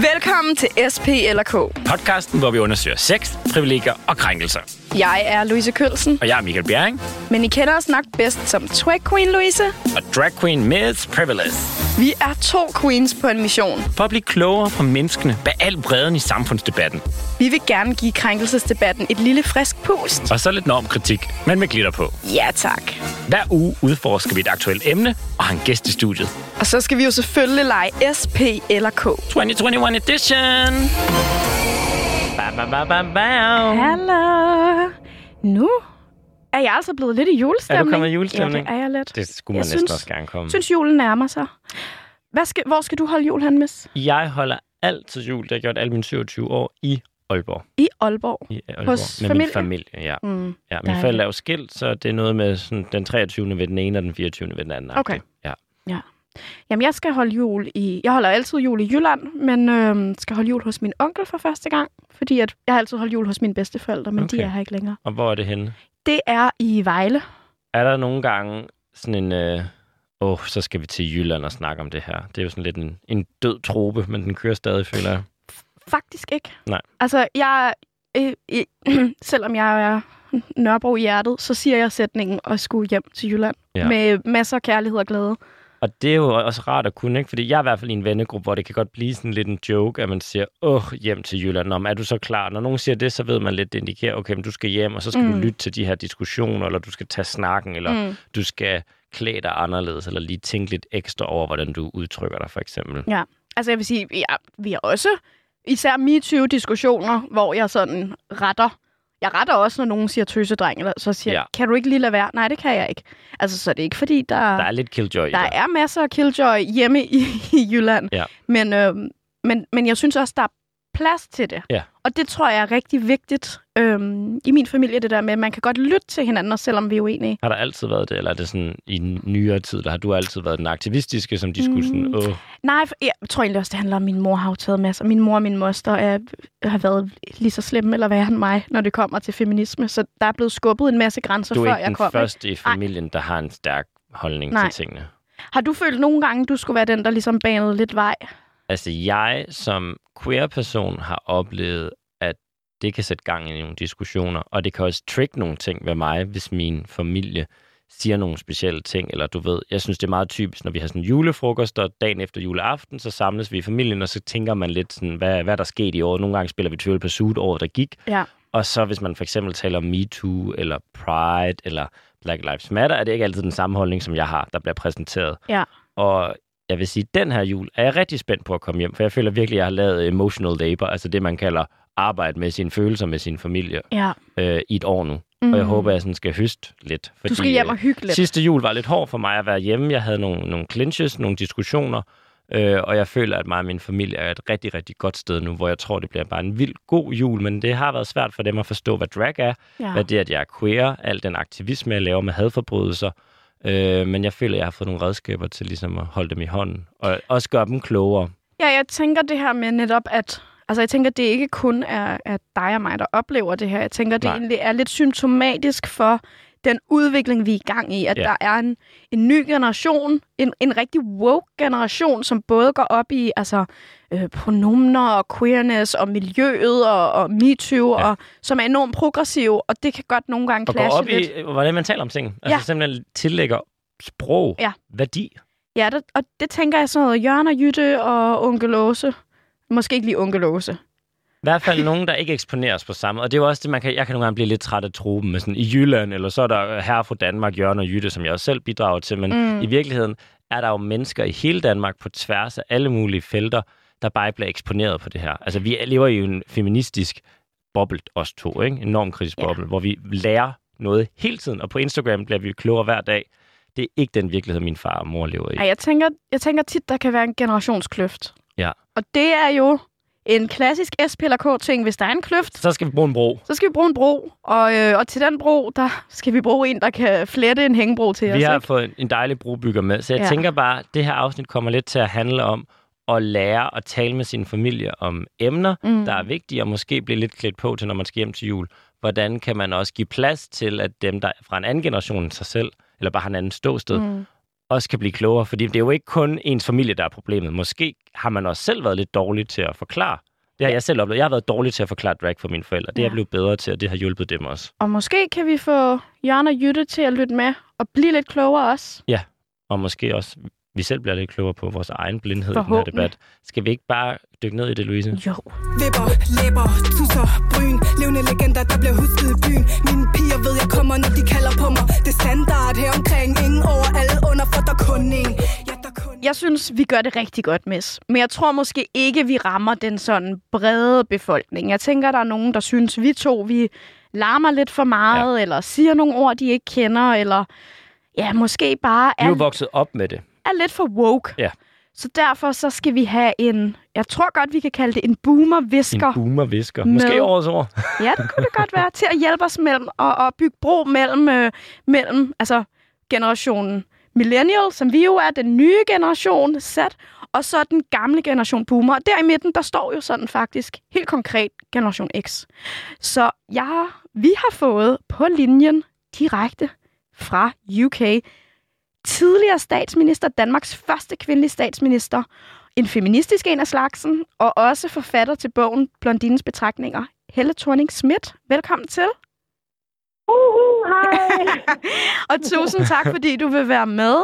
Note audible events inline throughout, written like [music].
Velkommen til SP eller K. Podcasten, hvor vi undersøger sex, privilegier og krænkelser. Jeg er Louise Kølsen, Og jeg er Michael Bjerring, men I kender os nok bedst som Twag Queen Louise. og drag queen Miss Privilege. Vi er to queens på en mission. For at blive klogere på menneskene bag al bredden i samfundsdebatten. Vi vil gerne give krænkelsesdebatten et lille frisk pust. Og så lidt normkritik, men med glitter på. Ja tak. Hver uge udforsker vi et aktuelt emne og har en gæst i studiet. Og så skal vi jo selvfølgelig lege SP eller K. 2021 edition! Ba, ba, ba, ba, ba. Hallo. Nu er jeg altså blevet lidt i julestemning. Er du kommet i julestemning? Ja, det er jeg lidt. Det skulle man Jeg næsten synes- også gerne komme. Jeg synes, julen nærmer sig. Hvad skal, hvor skal du holde jul hen, Miss? Jeg holder altid jul. Det har jeg gjort alle mine 27 år i Aalborg. I Aalborg. I Aalborg. Hos med familie? min familie, ja. Mm. ja mine forældre er jo skilt, så det er noget med sådan, den 23. ved den ene og den 24. ved den anden. Okay. Ja. Jamen, jeg skal holde jul i... Jeg holder altid jul i Jylland, men øhm, skal holde jul hos min onkel for første gang. Fordi at jeg har altid holdt jul hos mine bedsteforældre, men okay. de er her ikke længere. Og hvor er det henne? Det er i Vejle. Er der nogle gange sådan en... Øh, Åh, så skal vi til Jylland og snakke om det her. Det er jo sådan lidt en, en død trope, men den kører stadig, føler jeg. Faktisk ikke. Nej. Altså, jeg... Øh, øh, [clears throat] selvom jeg er Nørrebro i hjertet, så siger jeg sætningen og skulle hjem til Jylland. Ja. Med masser af kærlighed og glæde. Og det er jo også rart at kunne, ikke? Fordi jeg er i hvert fald i en vennegruppe, hvor det kan godt blive sådan lidt en joke, at man siger, åh, hjem til Jylland. Men er du så klar? Når nogen siger det, så ved man lidt, det indikerer, okay, men du skal hjem, og så skal mm. Du lytte til de her diskussioner, eller du skal tage snakken, eller. Mm. du skal klæde dig anderledes, eller lige tænke lidt ekstra over, hvordan du udtrykker dig, for eksempel. Ja. Altså, jeg vil sige, ja, vi har også især MeToo-diskussioner, hvor jeg sådan retter. Jeg retter også, når nogen siger tøsedreng, eller så siger Ja. kan du ikke lige lade være? Nej, det kan jeg ikke. Altså, så er det ikke fordi, der, Der er lidt killjoy der det. er masser af killjoy hjemme i, [laughs] i Jylland. Ja. Men, øh, men, men jeg synes også, der er plads til det. Ja. Og det tror jeg er rigtig vigtigt øhm, i min familie, det der med, at man kan godt lytte til hinanden, også selvom vi er uenige. Har der altid været det, eller er det sådan i nyere tid, der har du altid været den aktivistiske, som de skulle sådan, Mm. åh, Nej, for jeg tror egentlig også, det handler om, at min mor har jo taget masser. Min mor og min moster er, har været lige så slemme eller værre end mig, når det kommer til feminisme. Så der er blevet skubbet en masse grænser, du er før ikke jeg den kom. ikke? første i familien, der har en stærk holdning Nej. til tingene. Har du følt nogle gange, du skulle være den, der ligesom banede lidt vej? Altså, jeg som queer-person har oplevet, at det kan sætte gang i nogle diskussioner, og det kan også trick nogle ting ved mig, hvis min familie siger nogle specielle ting, eller du ved, jeg synes, det er meget typisk, når vi har sådan julefrokost, og dagen efter juleaften, så samles vi i familien, og så tænker man lidt sådan, hvad, hvad er der sket i år? Nogle gange spiller vi Trivial Pursuit året, der gik, Ja. og så hvis man for eksempel taler om MeToo, eller Pride, eller Black Lives Matter, er det ikke altid den samme holdning, som jeg har, der bliver præsenteret. Ja. Og jeg vil sige, den her jul er jeg rigtig spændt på at komme hjem, for jeg føler virkelig, at jeg har lavet emotional labor, altså det, man kalder arbejde med sine følelser med sin familie Ja. øh, i et år nu. Mm. Og jeg håber, at jeg sådan skal høste lidt. Fordi, Du skal hjem og øh, hygge lidt. Sidste jul var lidt hård for mig at være hjemme. Jeg havde nogle, nogle clinches, nogle diskussioner, øh, og jeg føler, at mig og min familie er et rigtig, rigtig godt sted nu, hvor jeg tror, det bliver bare en vild god jul, men det har været svært for dem at forstå, hvad drag er, Ja. hvad det er, at jeg er queer, al den aktivisme, jeg laver med hadforbrydelser. Øh, men jeg føler, at jeg har fået nogle redskaber til ligesom at holde dem i hånden, og også gøre dem klogere. Ja, jeg tænker det her med netop, at altså jeg tænker, det ikke kun er, er dig og mig, der oplever det her. Jeg tænker, det Nej. egentlig er lidt symptomatisk for den udvikling, vi er i gang i. At Ja. der er en, en ny generation, en, en rigtig woke generation, som både går op i altså, øh, pronomner og queerness og miljøet og, og MeToo, Ja. og som er enormt progressive, og det kan godt nogle gange Og gå clashe op lidt. i, hvordan man taler om ting. Altså Ja. simpelthen tillægger sprog Ja. værdi. Ja, det, og det tænker jeg sådan noget Jørgen og Jytte og onkel Åse. Måske ikke lige onkel Åse. I hvert fald nogen, der ikke eksponeres på samme. Og det er jo også det, man kan, jeg kan nogle gange blive lidt træt af truppen med sådan i Jylland, eller så er der her fra Danmark, Jørgen og Jytte, som jeg også selv bidrager til. Men mm. I virkeligheden er der jo mennesker i hele Danmark på tværs af alle mulige felter, der bare ikke bliver eksponeret på det her. Altså, vi lever i en feministisk boble, os to, ikke? En enorm kritisk Ja. hvor vi lærer noget hele tiden, og på Instagram bliver vi klogere hver dag. Det er ikke den virkelighed, min far og mor lever i. Ej, jeg tænker, jeg tænker tit, der kan være en generationskløft. Ja. Og det er jo en klassisk SP eller K-ting. Hvis der er en kløft, Så skal vi bruge en bro. så skal vi bruge en bro. Og, øh, og til den bro, der skal vi bruge en, der kan flette en hængebro til os. Vi har ikke? fået en, en dejlig brobygger med, så jeg ja. Tænker bare, at det her afsnit kommer lidt til at handle om at lære at tale med sin familie om emner, mm. Mm. der er vigtige, og måske blive lidt klædt på til, når man skal hjem til jul. Hvordan kan man også give plads til, at dem, der er fra en anden generation end sig selv, eller bare har en anden ståsted, mm. Også kan blive klogere, fordi det er jo ikke kun ens familie, der er problemet. Måske har man også selv været lidt dårlig til at forklare. Det har jeg selv oplevet. Jeg har været dårlig til at forklare drag for mine forældre. Det er Ja. jeg blevet bedre til, og det har hjulpet dem også. Og måske kan vi få Jørgen og Jytte til at lytte med og blive lidt klogere også. Og måske også, vi selv bliver lidt klogere på vores egen blindhed i den her debat. Skal vi ikke bare dykke ned i det, Louise? Jo. Vipper, læber, tusser, bryn Levende legender, der bliver husket i byen Mine piger ved, jeg kommer, når de kalder på mig Det er standard her omkring Ingen over, alle under, for der er kun en Ja, der er kun Jeg synes, vi gør det rigtig godt, Miss. Men jeg tror måske ikke, vi rammer den sådan brede befolkning. Jeg tænker, der er nogen, der synes, vi to, vi larmer lidt for meget, ja. eller siger nogle ord, de ikke kender, eller ja, måske bare Vi er jo er, vokset op med det. Er lidt for woke. Ja. Så derfor så skal vi have en, jeg tror godt, vi kan kalde det en boomer-visker. En boomer-visker. Måske årets ord. [laughs] Ja, det kunne det godt være. Til at hjælpe os mellem og, og bygge bro mellem, øh, mellem altså generationen millennial, som vi jo er, den nye generation Z, og så den gamle generation boomer. Og der i midten, der står jo sådan faktisk helt konkret generation X. Så jeg, vi har fået på linjen direkte fra UK tidligere statsminister, Danmarks første kvindelige statsminister, en feministisk en af slagsen, og også forfatter til bogen Blondines betragtninger, Helle thorning Schmidt. Velkommen til. Uhu, hej. [laughs] Og tusind tak, fordi du vil være med.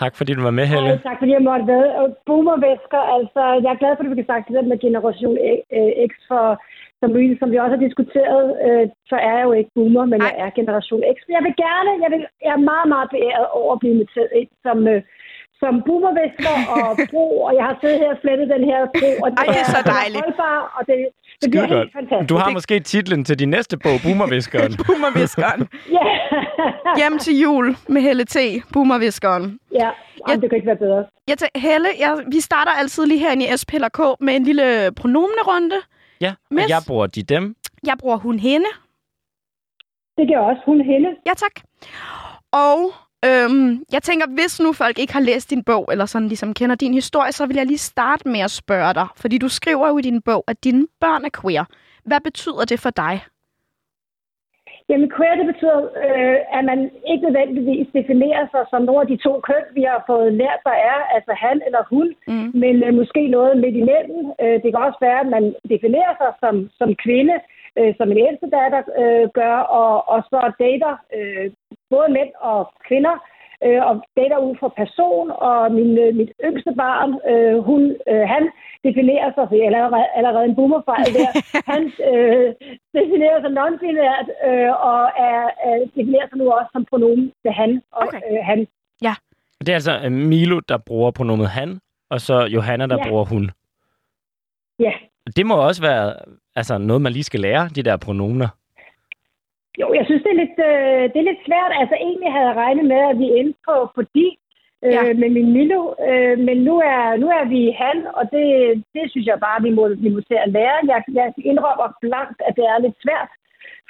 Tak fordi du var med, Helle. hej. Tak fordi jeg måtte være. Og Boomervæsker, altså, jeg er glad for, at vi kan sagt det med Generation øh, X, for som vi, som vi også har diskuteret, øh, så er jeg jo ikke boomer, men Nej. jeg er Generation X. Jeg vil gerne, jeg, vil, jeg er meget, meget beæret over at blive inviteret ind som, øh, som boomervæsker [laughs] og bro, og jeg har siddet her og flettet den her bro, og Ej, det er så dejligt. holdbar, og det, det bliver Skide helt fantastisk. Du har måske titlen til din næste bog, Boomerviskeren. [laughs] Boomerviskeren. Ja, [laughs] Hjem til jul med Helle T. Boomerviskeren. ja. Jamen, det kan ikke være bedre. Jeg tænker, Helle, jeg, vi starter altid lige herinde i SP eller K med en lille pronomenerunde. Ja, og Miss? jeg bruger de dem. Jeg bruger hun hende. Det gør også hun hende. Ja, tak. Og øhm, jeg tænker, hvis nu folk ikke har læst din bog, eller sådan ligesom kender din historie, så vil jeg lige starte med at spørge dig. Fordi du skriver jo i din bog, at dine børn er queer. Hvad betyder det for dig? Jamen queer, det betyder, øh, at man ikke nødvendigvis definerer sig som nogle af de to køn, vi har fået lært, der er, altså han eller hun, Mm. men øh, måske noget midt imellem. Øh, det kan også være, at man definerer sig som, som kvinde, øh, som en ældste datter øh, gør, og, og så dater øh, både mænd og kvinder, øh, og dater ud fra person, og min, øh, mit yngste barn, øh, hun, øh, han definerer sig, for jeg er allerede, allerede en boomerfejl der, [laughs] han øh, definerer sig non-binært, øh, og er, øh, definerer sig nu også som pronomen til han og Okay. øh, han. Det er altså øh, Milo, der bruger pronomet han, og så Johanna, der Ja. bruger hun. Ja, Det må også være altså, noget, man lige skal lære, de der pronomer. Jo, jeg synes, det er lidt, øh, det er lidt svært. Altså, egentlig havde jeg regnet med, at vi endte på, på de øh, Ja. med min Milo, øh, men nu er, nu er vi han, og det, det synes jeg bare, vi må, vi må til at lære. Jeg, jeg indrømmer blankt, at det er lidt svært,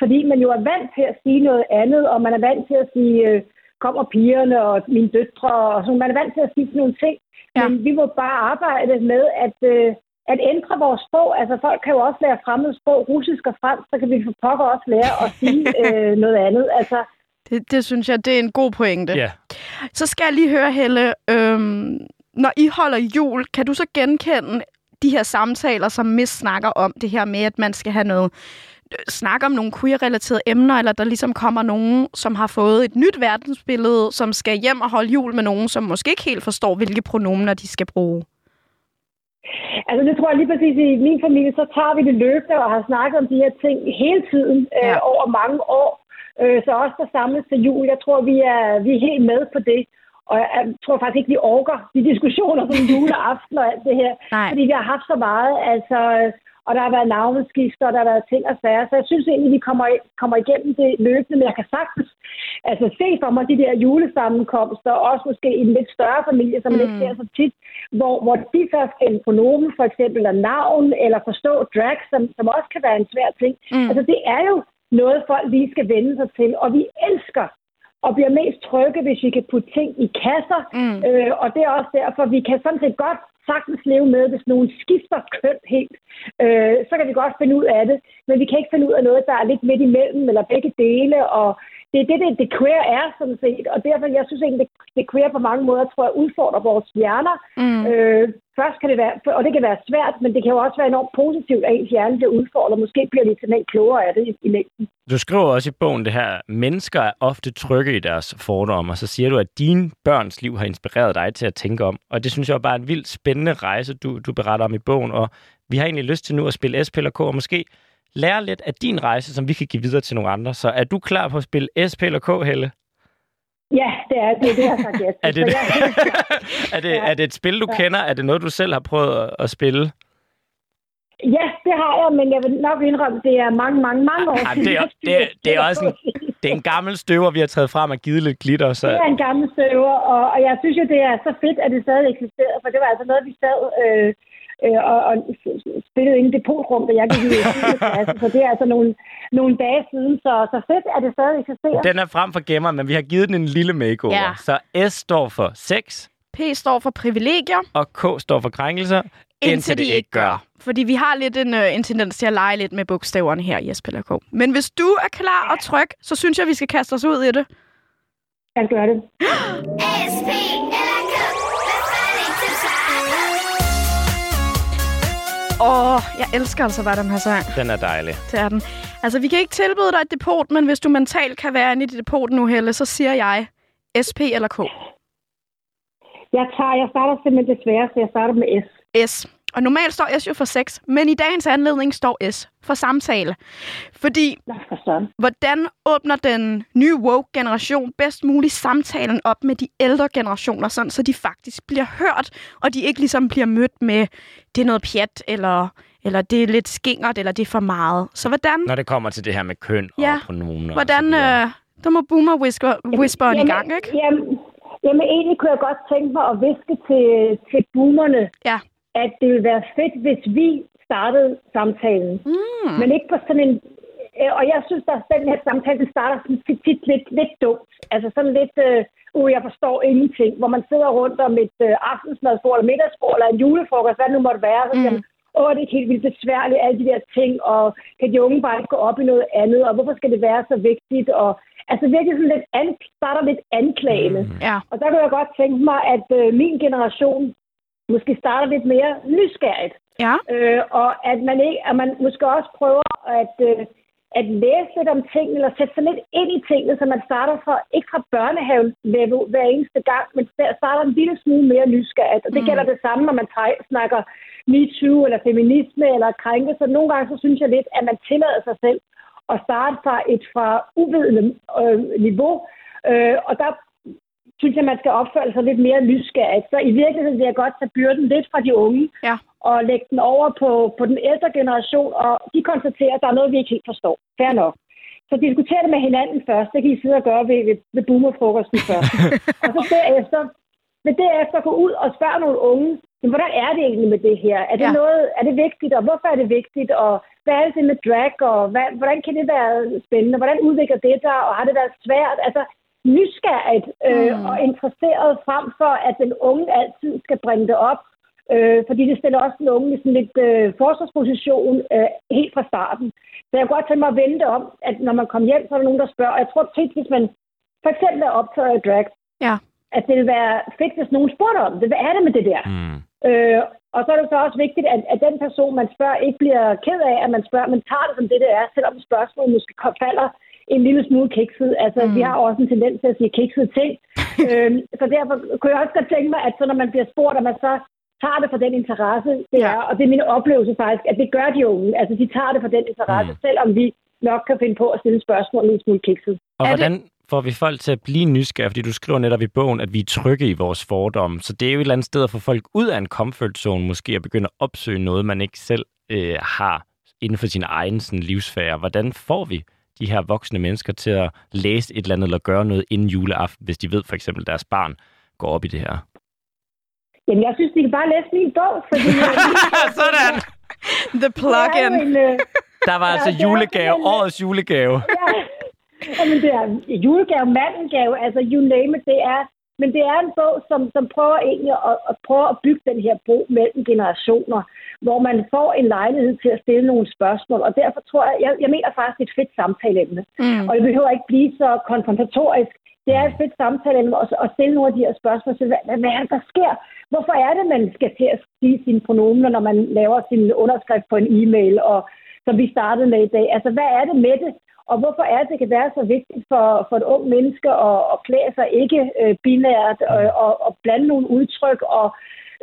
fordi man jo er vant til at sige noget andet, og man er vant til at sige, øh, kommer pigerne og mine døtre, og sådan. Man er vant til at sige sådan nogle ting, Ja. men vi må bare arbejde med at, øh, at ændre vores sprog. Altså, folk kan jo også lære fremmede sprog, russisk og fransk, så kan vi for pokker også lære at sige [laughs] øh, noget andet. Altså, Det, det synes jeg, det er en god pointe. Ja. Så skal jeg lige høre, Helle, øhm, når I holder jul, kan du så genkende de her samtaler, som Miss snakker om, det her med, at man skal have noget øh, snak om nogle queer-relaterede emner, eller der ligesom kommer nogen, som har fået et nyt verdensbillede, som skal hjem og holde jul med nogen, som måske ikke helt forstår, hvilke pronomener de skal bruge. Altså det tror jeg lige præcis i min familie, så tager vi det løbende og har snakket om de her ting hele tiden øh, Ja. over mange år. Øh, så også der samles til jul, jeg tror, vi er, vi er helt med på det. Og jeg, tror faktisk ikke, vi orker de diskussioner som [laughs] juleaften og alt det her. Nej. Fordi vi har haft så meget, altså, og der har været navneskift, og der har været ting og sager. Så jeg synes egentlig, vi kommer, kommer igennem det løbende, men jeg kan sagtens altså, se for mig de der julesammenkomster, også måske i en lidt større familie, som man ikke Mm. ser så tit, hvor, hvor de så skal en pronomen, for eksempel, eller navn, eller forstå drag, som, som også kan være en svær ting. Mm. Altså, det er jo noget, folk lige skal vende sig til, og vi elsker og bliver mest trygge, hvis vi kan putte ting i kasser. Mm. Øh, og det er også derfor, vi kan sådan set godt sagtens leve med, hvis nogen skifter køn helt. Øh, så kan vi godt finde ud af det, men vi kan ikke finde ud af noget, der er lidt midt imellem, eller begge dele, og det er det, det, det queer er, sådan set. Og derfor, jeg synes egentlig, det, det queer på mange måder, tror jeg, udfordrer vores hjerner. Mm. Øh, først kan det være, og det kan være svært, men det kan jo også være enormt positivt, at ens hjerne bliver udfordret. Måske bliver vi til klogere af det i, i længden. Du skriver også i bogen det her, mennesker er ofte trygge i deres fordomme, og så siger du, at dine børns liv har inspireret dig til at tænke om. Og det synes jeg bare er en vildt spændende rejse, du, du beretter om i bogen, og vi har egentlig lyst til nu at spille SP eller K, og måske lære lidt af din rejse, som vi kan give videre til nogle andre. Så er du klar på at spille SP eller K, Helle? Ja, det er det, det har sagt ja [laughs] er, det, [laughs] er, det, er det et spil, du ja. kender? Er det noget, du selv har prøvet at, at spille? Ja, det har jeg, men jeg vil nok indrømme, det er mange, mange, mange år siden. Det er, det, er, det er også en, [laughs] det er en gammel støver, vi har taget frem og givet lidt glitter. Så... Det er en gammel støver, og, og jeg synes jo, det er så fedt, at det stadig eksisterer, for det var altså noget, vi sad øh, øh, og, og spillede inde i depotrum, da jeg gik i klasse. Så det er altså nogle, nogle dage siden, så, så fedt at det stadig eksisterer. Den er frem for gemmer, men vi har givet den en lille makeover. Ja. Så S står for sex. P står for privilegier. Og K står for krænkelser. Indtil, indtil de ikke gør. Fordi vi har lidt en, uh, en tendens til at lege lidt med bogstaverne her i Jesper K. Men hvis du er klar og tryg, så synes jeg, vi skal kaste os ud i det. Jeg gør det. [gasps] SP Åh, oh, jeg elsker altså bare den her sang. Den er dejlig. Det er den. Altså, vi kan ikke tilbyde dig et depot, men hvis du mentalt kan være inde i dit depot nu, Helle, så siger jeg SP eller K. Jeg tager, jeg starter simpelthen desværre, så jeg starter med S. S. Og normalt står S jo for sex, men i dagens anledning står S for samtale. Fordi, hvordan åbner den nye woke-generation bedst muligt samtalen op med de ældre generationer, sådan, så de faktisk bliver hørt, og de ikke ligesom bliver mødt med, det er noget pjat, eller, eller det er lidt skingert, eller det er for meget. Så hvordan... Når det kommer til det her med køn ja, og pronomer. Hvordan... Øh, der må boomer whisper, whisperen jamen, i gang, ikke? Jamen, jamen, egentlig kunne jeg godt tænke mig at viske til, til boomerne. Ja at det ville være fedt, hvis vi startede samtalen. Mm. Men ikke på sådan en... Øh, og jeg synes, at den her samtale den starter sådan tit lidt, lidt dumt. Altså sådan lidt... Øh, uh, jeg forstår ingenting. Hvor man sidder rundt om et øh, aftensmadsbord eller middagsbord eller en julefrokost, hvad det nu måtte være. Så mm. åh, det er helt vildt besværligt, alle de der ting, og kan de unge bare ikke gå op i noget andet, og hvorfor skal det være så vigtigt, og altså virkelig sådan lidt an, starter lidt anklagende. Mm. Ja. Og der kan jeg godt tænke mig, at øh, min generation måske starter lidt mere nysgerrigt. Ja. Øh, og at man, ikke, at man måske også prøver at, øh, at læse lidt om tingene, eller sætte sig lidt ind i tingene, så man starter fra, ikke fra børnehaven-level hver eneste gang, men starter en lille smule mere nysgerrigt. Og det mm. gælder det samme, når man snakker MeToo eller feminisme eller krænkelse. Nogle gange så synes jeg lidt, at man tillader sig selv at starte fra et fra uvidende øh, niveau. Øh, og der synes jeg, man skal opføre sig lidt mere nysgerrigt. Så i virkeligheden vil jeg godt tage byrden lidt fra de unge ja. og lægge den over på, på den ældre generation, og de konstaterer, at der er noget, vi ikke helt forstår. Fair nok. Så diskuter det med hinanden først. Det kan I sidde og gøre ved, ved, ved boomerfrokosten først. [laughs] og så derefter, men derefter gå ud og spørge nogle unge, men hvordan er det egentlig med det her? Er det, ja. noget, er det vigtigt, og hvorfor er det vigtigt? Og hvad er det med drag, og hvad, hvordan kan det være spændende? Hvordan udvikler det der, og har det været svært? Altså, nysgerrigt øh, mm. og interesseret frem for, at den unge altid skal bringe det op. Øh, fordi det stiller også den unge i sådan lidt øh, forsvarsposition øh, helt fra starten. Så jeg kunne godt tænke mig at vente om, at når man kommer hjem, så er der nogen, der spørger. Og jeg tror tit, hvis man for eksempel er optaget af drag, ja. at det vil være fedt, hvis nogen spurgte om det. Hvad er det med det der? Mm. Øh, og så er det så også vigtigt, at, at den person, man spørger, ikke bliver ked af, at man spørger, men tager det som det, det er, selvom spørgsmålet måske falder en lille smule kikset. Altså, mm. vi har også en tendens til at sige kiksede ting. [laughs] øhm, så derfor kunne jeg også godt tænke mig, at så når man bliver spurgt, at man så tager det for den interesse, det ja. er. Og det er min oplevelse faktisk, at det gør de unge. Altså, de tager det for den interesse, mm. selvom vi nok kan finde på at stille spørgsmål en lille smule kikset. Og er hvordan får vi folk til at blive nysgerrige? Fordi du skriver netop i bogen, at vi er trygge i vores fordomme. Så det er jo et eller andet sted at få folk ud af en comfort zone, måske at begynde at opsøge noget, man ikke selv øh, har inden for sin egen sådan, livsfære. Hvordan får vi de her voksne mennesker til at læse et eller andet eller gøre noget inden juleaften, hvis de ved for eksempel, at deres barn går op i det her? Jamen, jeg synes, de kan bare læse min bog, fordi... [laughs] Sådan! The plug-in. Øh, Der var altså julegave, årets julegave. [laughs] Ja. Jamen, det er julegave, mandengave, altså you name it, det er Men det er en bog, som, som prøver egentlig at, at prøve at bygge den her bro mellem generationer, hvor man får en lejlighed til at stille nogle spørgsmål. Og derfor tror jeg, jeg, jeg mener faktisk, det er et fedt samtaleemne. Mm. Og det behøver ikke blive så konfrontatorisk. Det er et fedt samtaleemne at, at stille nogle af de her spørgsmål til, hvad, hvad er det, der sker? Hvorfor er det, man skal til at sige sine pronomener, når man laver sin underskrift på en e-mail, og som vi startede med i dag? Altså, hvad er det med det? Og hvorfor er det, det kan være så vigtigt for, for et ung menneske at, at klæde sig ikke øh, binært og, og, og blande nogle udtryk og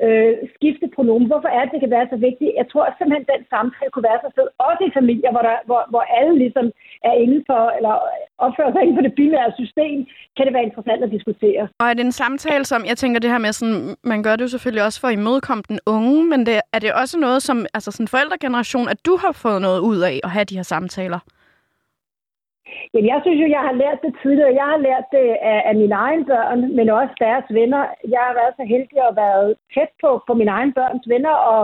øh, skifte pronomen? Hvorfor er det, det kan være så vigtigt? Jeg tror simpelthen, den samtale kunne være så fed. Også i familier, hvor, der, hvor, hvor alle ligesom er inden for, eller opfører sig inden for det binære system, kan det være interessant at diskutere. Og er det en samtale, som, jeg tænker det her med, sådan, man gør det jo selvfølgelig også for at imødekomme den unge, men det, er det også noget som, altså sådan forældregeneration, at du har fået noget ud af at have de her samtaler? Jamen, jeg synes jo, jeg har lært det tidligere. Jeg har lært det af, af mine egne børn, men også deres venner. Jeg har været så heldig at være tæt på, på mine egne børns venner og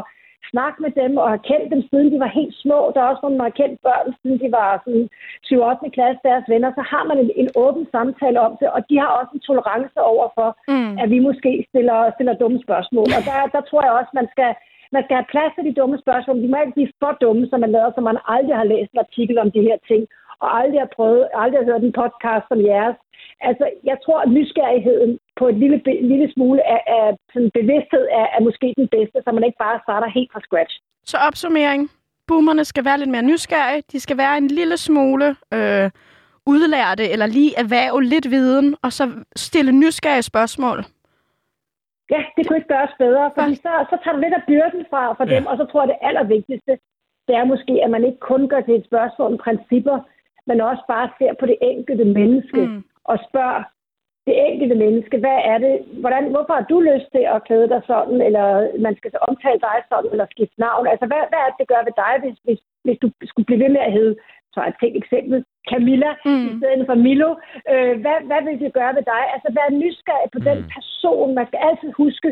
snakke med dem og har kendt dem, siden de var helt små. Der er også nogle, der har kendt børn, siden de var sådan 7 8. klasse, deres venner. Så har man en, en åben samtale om det, og de har også en tolerance over for, mm. at vi måske stiller, stiller dumme spørgsmål. Og der, der tror jeg også, man skal, man skal have plads til de dumme spørgsmål. De må ikke blive for dumme, så man lader, som man aldrig har læst en artikel om de her ting og aldrig har prøvet, aldrig har hørt en podcast som jeres. Altså, jeg tror, at nysgerrigheden på et lille, lille smule af, af sådan bevidsthed er, er måske den bedste, så man ikke bare starter helt fra scratch. Så opsummering. Boomerne skal være lidt mere nysgerrige. De skal være en lille smule øh, udlærte, eller lige erhverve lidt viden, og så stille nysgerrige spørgsmål. Ja, det kunne ikke gøres bedre, for så, så tager du lidt af byrden fra, fra ja. dem, og så tror jeg, det allervigtigste, det er måske, at man ikke kun gør til et spørgsmål om principper, men også bare ser på det enkelte menneske mm. og spørger det enkelte menneske, hvad er det, hvordan, hvorfor har du lyst til at klæde dig sådan, eller man skal så omtale dig sådan, eller skifte navn? Altså, hvad, hvad er det, det gør ved dig, hvis, hvis, hvis du skulle blive ved med at hedde, så et tænkt eksempel, Camilla mm. i stedet for Milo. Øh, hvad, hvad vil det gøre ved dig? Altså, vær nysgerrig på mm. den person. Man skal altid huske,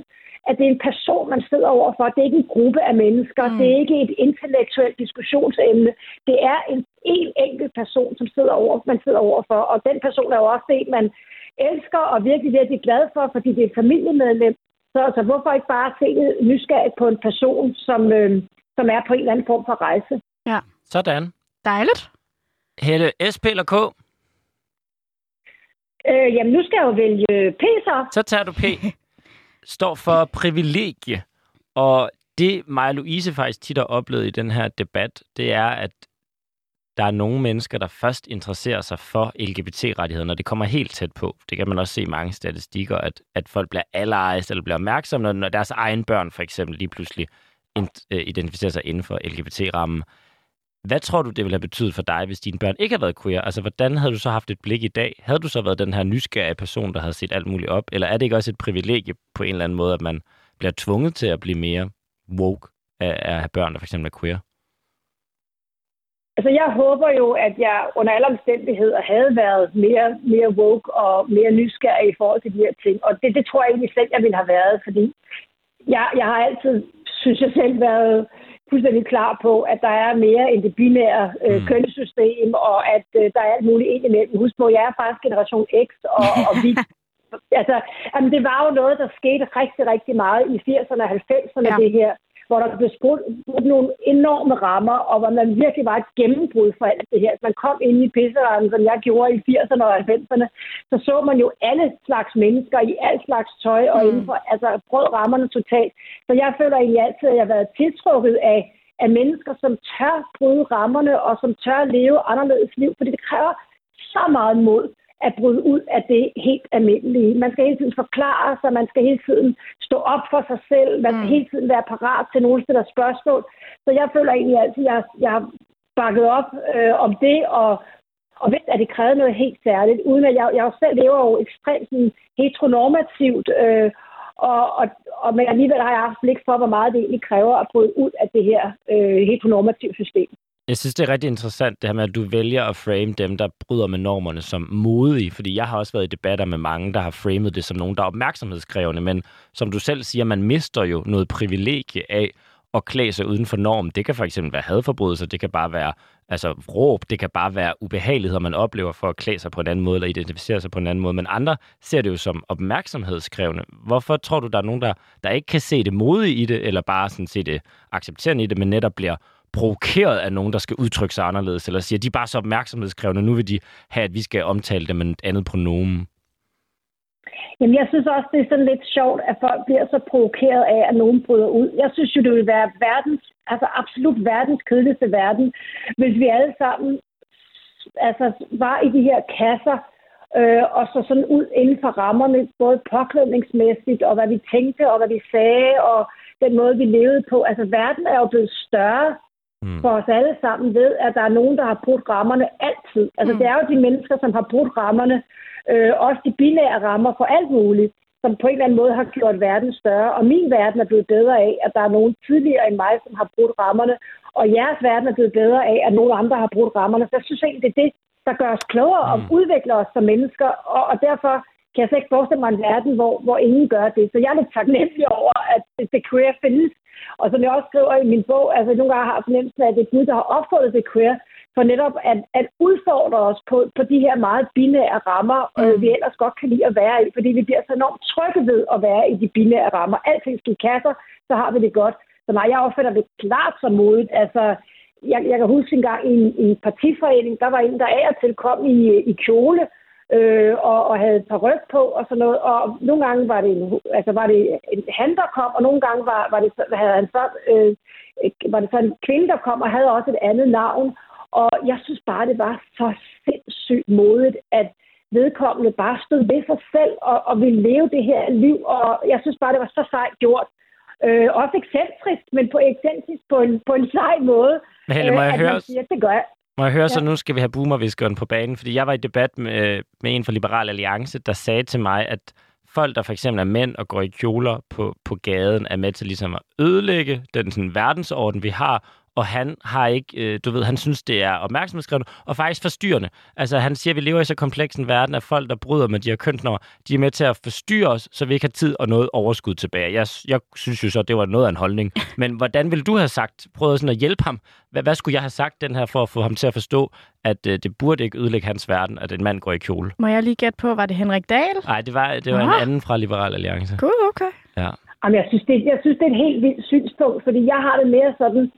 at det er en person, man sidder overfor. Det er ikke en gruppe af mennesker. Mm. Det er ikke et intellektuelt diskussionsemne. Det er en, en enkelt person, som sidder over, man sidder overfor. Og den person er jo også det, man elsker og virkelig, virkelig glad for, fordi det er et familiemedlem. Så altså, hvorfor ikke bare se nysgerrigt på en person, som, øh, som er på en eller anden form for rejse? Ja. Sådan. Dejligt. Helle, SP eller K? Øh, jamen, nu skal jeg jo vælge P så. Så tager du P. [laughs] står for privilegie. Og det, Maja Louise faktisk tit har oplevet i den her debat, det er, at der er nogle mennesker, der først interesserer sig for LGBT-rettigheder, når det kommer helt tæt på. Det kan man også se i mange statistikker, at, at folk bliver allerejst eller bliver opmærksomme, når deres egen børn for eksempel lige pludselig øh, identificerer sig inden for LGBT-rammen. Hvad tror du, det ville have betydet for dig, hvis dine børn ikke havde været queer? Altså, hvordan havde du så haft et blik i dag? Havde du så været den her nysgerrige person, der havde set alt muligt op? Eller er det ikke også et privilegie på en eller anden måde, at man bliver tvunget til at blive mere woke af, at have børn, der for eksempel er queer? Altså, jeg håber jo, at jeg under alle omstændigheder havde været mere, mere woke og mere nysgerrig i forhold til de her ting. Og det, det tror jeg egentlig selv, jeg ville have været, fordi jeg, jeg har altid, synes jeg selv, været fuldstændig klar på, at der er mere end det binære øh, mm. kønssystem, og at øh, der er alt muligt ind imellem. Husk på, jeg er faktisk generation X, og, og vi... [laughs] altså, jamen, det var jo noget, der skete rigtig, rigtig meget i 80'erne og 90'erne, ja. det her hvor der blev skudt nogle enorme rammer, og hvor man virkelig var et gennembrud for alt det her. Man kom ind i pisserammen, som jeg gjorde i 80'erne og 90'erne, så så man jo alle slags mennesker i alt slags tøj, og mm. indenfor, altså brød rammerne totalt. Så jeg føler egentlig altid, at jeg har været tiltrukket af, af mennesker, som tør bryde rammerne, og som tør leve anderledes liv, fordi det kræver så meget mod at bryde ud af det helt almindelige. Man skal hele tiden forklare sig, man skal hele tiden stå op for sig selv, man skal mm. hele tiden være parat til nogle steder spørgsmål. Så jeg føler egentlig altid, at jeg, jeg har bakket op øh, om det, og, og ved, at det krævede noget helt særligt, uden at jeg, jeg selv lever jo ekstremt sådan, heteronormativt, øh, og, og, og, men alligevel har jeg haft blik for, hvor meget det egentlig kræver at bryde ud af det her øh, heteronormative system. Jeg synes, det er rigtig interessant, det her med, at du vælger at frame dem, der bryder med normerne som modige. Fordi jeg har også været i debatter med mange, der har framet det som nogen, der er opmærksomhedskrævende. Men som du selv siger, man mister jo noget privilegie af at klæde sig uden for norm. Det kan for eksempel være hadforbrydelser, det kan bare være altså råb, det kan bare være ubehageligheder, man oplever for at klæde sig på en anden måde, eller identificere sig på en anden måde. Men andre ser det jo som opmærksomhedskrævende. Hvorfor tror du, der er nogen, der, der ikke kan se det modige i det, eller bare sådan se det accepterende i det, men netop bliver provokeret af nogen, der skal udtrykke sig anderledes, eller siger, de er bare så opmærksomhedskrævende, nu vil de have, at vi skal omtale dem med et andet pronomen. Jamen, jeg synes også, det er sådan lidt sjovt, at folk bliver så provokeret af, at nogen bryder ud. Jeg synes jo, det ville være verdens, altså absolut verdens kedeligste verden, hvis vi alle sammen altså, var i de her kasser, øh, og så sådan ud inden for rammerne, både påklædningsmæssigt, og hvad vi tænkte, og hvad vi sagde, og den måde, vi levede på. Altså, verden er jo blevet større mm. for os alle sammen ved, at der er nogen, der har brudt rammerne altid. Altså, mm. det er jo de mennesker, som har brudt rammerne, øh, også de binære rammer for alt muligt, som på en eller anden måde har gjort verden større. Og min verden er blevet bedre af, at der er nogen tidligere end mig, som har brudt rammerne, og jeres verden er blevet bedre af, at nogle andre har brudt rammerne. Så jeg synes egentlig, det er det, der gør os klogere og mm. udvikler os som mennesker, og, og derfor kan jeg slet ikke forestille mig en verden, hvor, hvor ingen gør det. Så jeg er lidt taknemmelig over, at The Queer findes. Og som jeg også skriver i min bog, altså nogle gange har jeg fornemmelsen af, at det er Gud, der har opfundet The Queer, for netop at, at udfordre os på, på de her meget binære rammer, øh, mm. øh, vi ellers godt kan lide at være i, fordi vi bliver så enormt trygge ved at være i de binære rammer. Alting skal i kasser, så har vi det godt. Så nej, jeg opfatter det klart som modigt. Altså, jeg, jeg kan huske en gang i en, i en partiforening, der var en, der af og til kom i, i kjole, øh, og, og havde et par ryg på og sådan noget. Og nogle gange var det en, altså var det en han, der kom, og nogle gange var, var det, havde han så, øh, var det så en kvinde, der kom og havde også et andet navn. Og jeg synes bare, det var så sindssygt modigt, at vedkommende bare stod ved sig selv og, og ville leve det her liv. Og jeg synes bare, det var så sejt gjort. Øh, også ekscentrisk, men på ekscentrisk på en, på en sej måde. Men Helle, må jeg øh, høre... Siger, det gør jeg. Må jeg høre, ja. så nu skal vi have boomerviskeren på banen, fordi jeg var i debat med, med en fra Liberal Alliance, der sagde til mig, at folk, der for eksempel er mænd og går i kjoler på, på gaden, er med til ligesom at ødelægge den sådan, verdensorden, vi har, og han har ikke, øh, du ved, han synes, det er opmærksomhedskrævende og faktisk forstyrrende. Altså, han siger, at vi lever i så kompleks en verden, at folk, der bryder med de her kønsnummer, de er med til at forstyrre os, så vi ikke har tid og noget overskud tilbage. Jeg, jeg synes jo så, det var noget af en holdning. [laughs] Men hvordan vil du have sagt, prøvet sådan at hjælpe ham? Hvad, hvad skulle jeg have sagt den her for at få ham til at forstå, at øh, det burde ikke ødelægge hans verden, at en mand går i kjole? Må jeg lige gætte på, var det Henrik Dahl? Nej, det var, det var en anden fra Liberal Alliance. God, okay. Ja. Jamen, jeg synes, det, jeg synes, det er et helt vildt synspunkt, fordi jeg har det mere sådan,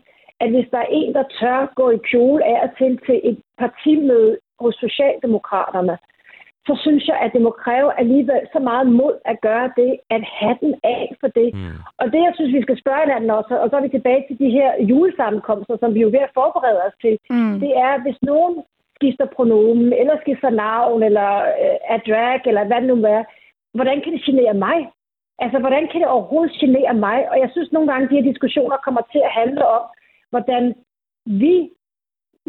at hvis der er en, der tør gå i kjole af og til til et partimøde hos Socialdemokraterne, så synes jeg, at det må kræve alligevel så meget mod at gøre det, at have den af for det. Mm. Og det, jeg synes, vi skal spørge hinanden også, og så er vi tilbage til de her julesammenkomster, som vi jo er ved at forberede os til, mm. det er, hvis nogen skifter pronomen, eller skifter navn, eller øh, er drag, eller hvad det nu er, hvordan kan det genere mig? Altså, hvordan kan det overhovedet genere mig? Og jeg synes nogle gange, at de her diskussioner kommer til at handle om, hvordan vi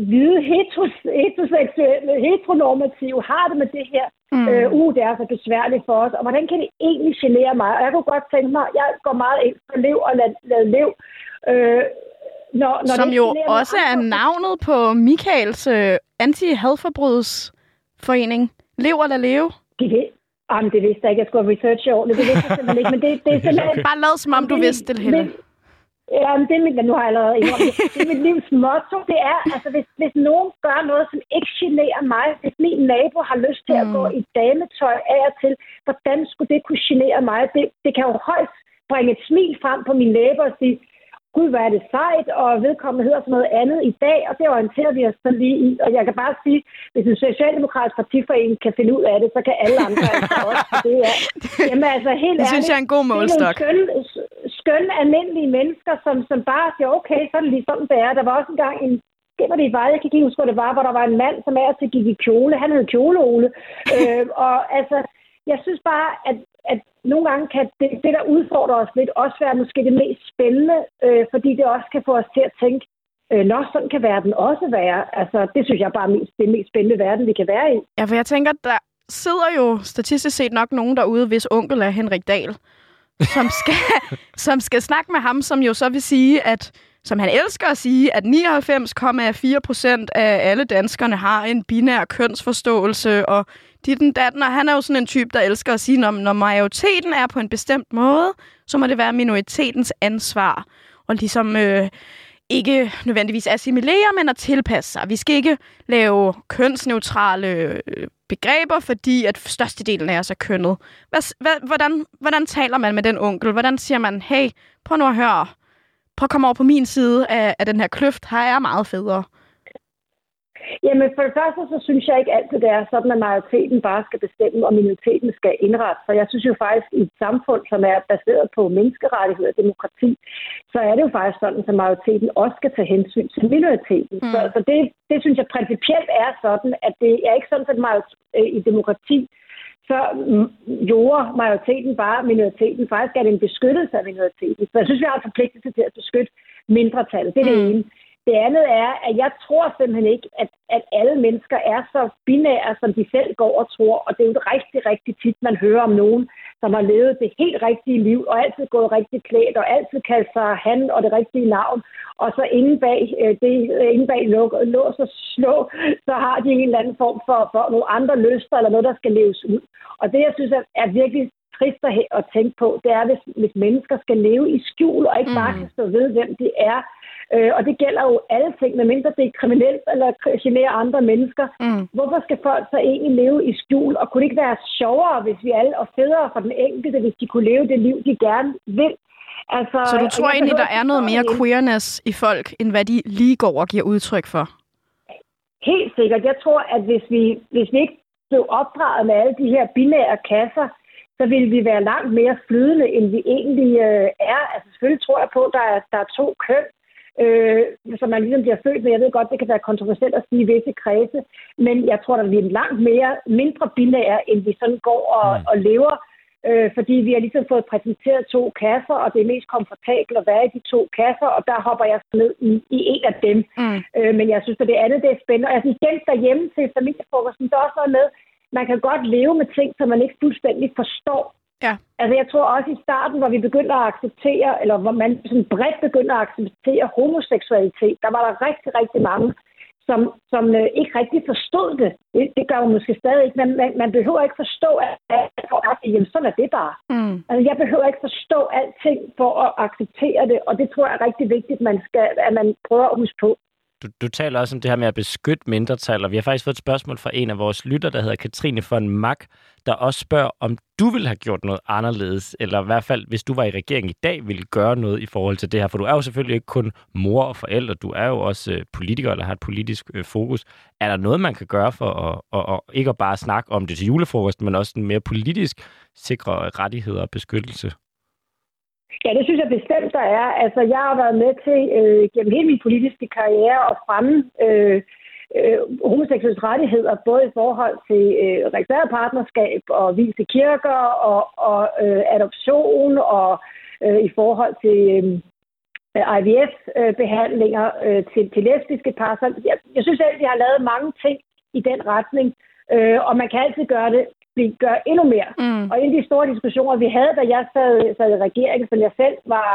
hvide heteros, heteroseksuelle, heteronormative har det med det her. Mm. Øh, uh, det er så besværligt for os. Og hvordan kan det egentlig genere mig? Og jeg kunne godt tænke mig, jeg går meget ind for lev og lad, lad lev. Øh, når, når Som jo også er navnet på Michaels øh, anti-hadforbrydsforening. Lev og lad leve. Det, det, jamen, det vidste jeg ikke. Jeg skulle have researchet ordentligt. Det vidste jeg simpelthen ikke. Men det, det er [laughs] simpelthen... Bare lad som om du vidste det, Helle. Ja, det er mit, nu har jeg allerede det er mit livs motto. Det er, altså hvis, hvis nogen gør noget, som ikke generer mig, hvis min nabo har lyst til at mm. gå i dametøj af og til, hvordan skulle det kunne genere mig? Det, det kan jo højst bringe et smil frem på min læber og sige, gud, hvad er det sejt, og vedkommende hedder sådan noget andet i dag, og det orienterer vi os så lige i. Og jeg kan bare sige, hvis en socialdemokratisk partiforening kan finde ud af det, så kan alle andre altså også. Det er, [laughs] jamen altså, helt det synes ærligt, jeg er en god målstok. Det er skønne, skønne, almindelige mennesker, som, som bare siger, okay, så er det lige sådan, det er. Der var også engang en det var det i jeg kan ikke huske, hvor det var, hvor der var en mand, som er til gik i kjole. Han hed Kjoleole. [laughs] øh, og altså, jeg synes bare, at, at nogle gange kan det, det, der udfordrer os lidt, også være måske det mest spændende, øh, fordi det også kan få os til at tænke, øh, nå, sådan kan verden også være. Altså, det synes jeg bare er mest, det mest spændende verden, vi kan være i. Ja, for jeg tænker, der sidder jo statistisk set nok nogen derude, hvis onkel er Henrik Dahl, som skal, som skal snakke med ham, som jo så vil sige, at som han elsker at sige, at 99,4 procent af alle danskerne har en binær kønsforståelse, og dit den datten, og han er jo sådan en type, der elsker at sige, når, når majoriteten er på en bestemt måde, så må det være minoritetens ansvar. Og og ligesom øh, ikke nødvendigvis assimilere, men at tilpasse sig. Vi skal ikke lave kønsneutrale øh, begreber, fordi at størstedelen af os er kønnet. Hvad, hvad, hvordan, hvordan taler man med den onkel? Hvordan siger man, hey, prøv nu at høre, prøv at komme over på min side af, af den her kløft, her er meget federe. Jamen for det første, så synes jeg ikke altid, det er sådan, at majoriteten bare skal bestemme, og minoriteten skal indrette sig. Jeg synes jo faktisk, i et samfund, som er baseret på menneskerettigheder og demokrati, så er det jo faktisk sådan, at majoriteten også skal tage hensyn til minoriteten. Mm. Så, så det, det synes jeg principielt er sådan, at det er ikke sådan, at øh, i demokrati, så jorder majoriteten bare minoriteten. Faktisk er det en beskyttelse af minoriteten. Så jeg synes, vi har en forpligtelse til at beskytte mindretallet. Det er det mm. ene. Det andet er, at jeg tror simpelthen ikke, at, at alle mennesker er så binære, som de selv går og tror. Og det er jo rigtig, rigtig tit, man hører om nogen, som har levet det helt rigtige liv, og altid gået rigtig klædt, og altid kaldt sig han og det rigtige navn. Og så inde bag, øh, det, inde bag lås og slå, så har de en eller anden form for, for nogle andre lyster, eller noget, der skal leves ud. Og det, jeg synes er, er virkelig trist at tænke på, det er, hvis, hvis mennesker skal leve i skjul, og ikke mm. bare kan stå ved, hvem de er, Øh, og det gælder jo alle ting, medmindre det er kriminelt eller generer andre mennesker. Mm. Hvorfor skal folk så egentlig leve i skjul? Og kunne det ikke være sjovere, hvis vi alle, og federe for den enkelte, hvis de kunne leve det liv, de gerne vil? Altså, så du tror egentlig, der er noget mere queerness i folk, end hvad de lige går og giver udtryk for? Helt sikkert. Jeg tror, at hvis vi, hvis vi ikke blev opdraget med alle de her binære kasser, så ville vi være langt mere flydende, end vi egentlig øh, er. Altså selvfølgelig tror jeg på, at der er, der er to køn, øh, som man ligesom bliver født med. Jeg ved godt, det kan være kontroversielt at sige i visse kredse, men jeg tror, vi er langt mere, mindre binære, end vi sådan går og, mm. og lever, øh, fordi vi har ligesom fået præsenteret to kasser, og det er mest komfortabelt at være i de to kasser, og der hopper jeg ned i, i en af dem. Mm. Øh, men jeg synes, at det andet det er spændende. Og jeg synes, igen derhjemme til familiefrokosten, der er også noget med, man kan godt leve med ting, som man ikke fuldstændig forstår. Ja. Altså jeg tror også i starten, hvor vi begynder at acceptere, eller hvor man sådan bredt begynder at acceptere homoseksualitet, der var der rigtig, rigtig mange, som, som øh, ikke rigtig forstod det. det. Det gør man måske stadig ikke, men man, man behøver ikke forstå, at, at jamen, sådan er det bare. Mm. Altså, jeg behøver ikke forstå alting for at acceptere det, og det tror jeg er rigtig vigtigt, man skal, at man prøver at huske på. Du, du taler også om det her med at beskytte mindretal, og vi har faktisk fået et spørgsmål fra en af vores lytter, der hedder Katrine von Mack, der også spørger, om du ville have gjort noget anderledes, eller i hvert fald, hvis du var i regeringen i dag, ville gøre noget i forhold til det her. For du er jo selvfølgelig ikke kun mor og forældre, du er jo også øh, politiker, eller har et politisk øh, fokus. Er der noget, man kan gøre for at, og, og ikke at bare snakke om det til julefrokosten, men også en mere politisk sikre rettigheder og beskyttelse? Ja, det synes jeg bestemt, der er. Altså, jeg har været med til øh, gennem hele min politiske karriere at fremme øh, øh, homoseksuelle rettigheder, både i forhold til øh, registreret partnerskab og vise kirker og, og øh, adoption og øh, i forhold til øh, IVF-behandlinger øh, til, til lesbiske par. Så jeg, jeg synes at de har lavet mange ting i den retning, øh, og man kan altid gøre det vi gør endnu mere. Mm. Og en af de store diskussioner, vi havde, da jeg sad, sad i regeringen, som jeg selv var,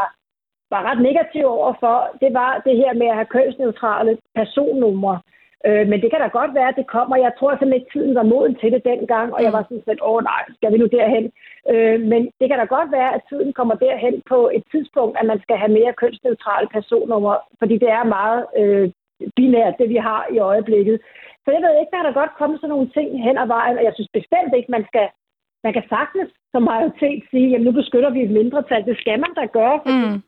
var ret negativ overfor, det var det her med at have kønsneutrale personnumre. Øh, men det kan da godt være, at det kommer. Jeg tror simpelthen, at tiden var moden til det dengang, og jeg var sådan set, åh nej, skal vi nu derhen? Øh, men det kan da godt være, at tiden kommer derhen på et tidspunkt, at man skal have mere kønsneutrale personnumre, fordi det er meget øh, binært, det vi har i øjeblikket. Så jeg ved ikke, der er der godt komme sådan nogle ting hen ad vejen, og jeg synes bestemt ikke, man skal man kan sagtens som majoritet sige, at nu beskytter vi et mindretal. Det skal man da gøre, fordi mm.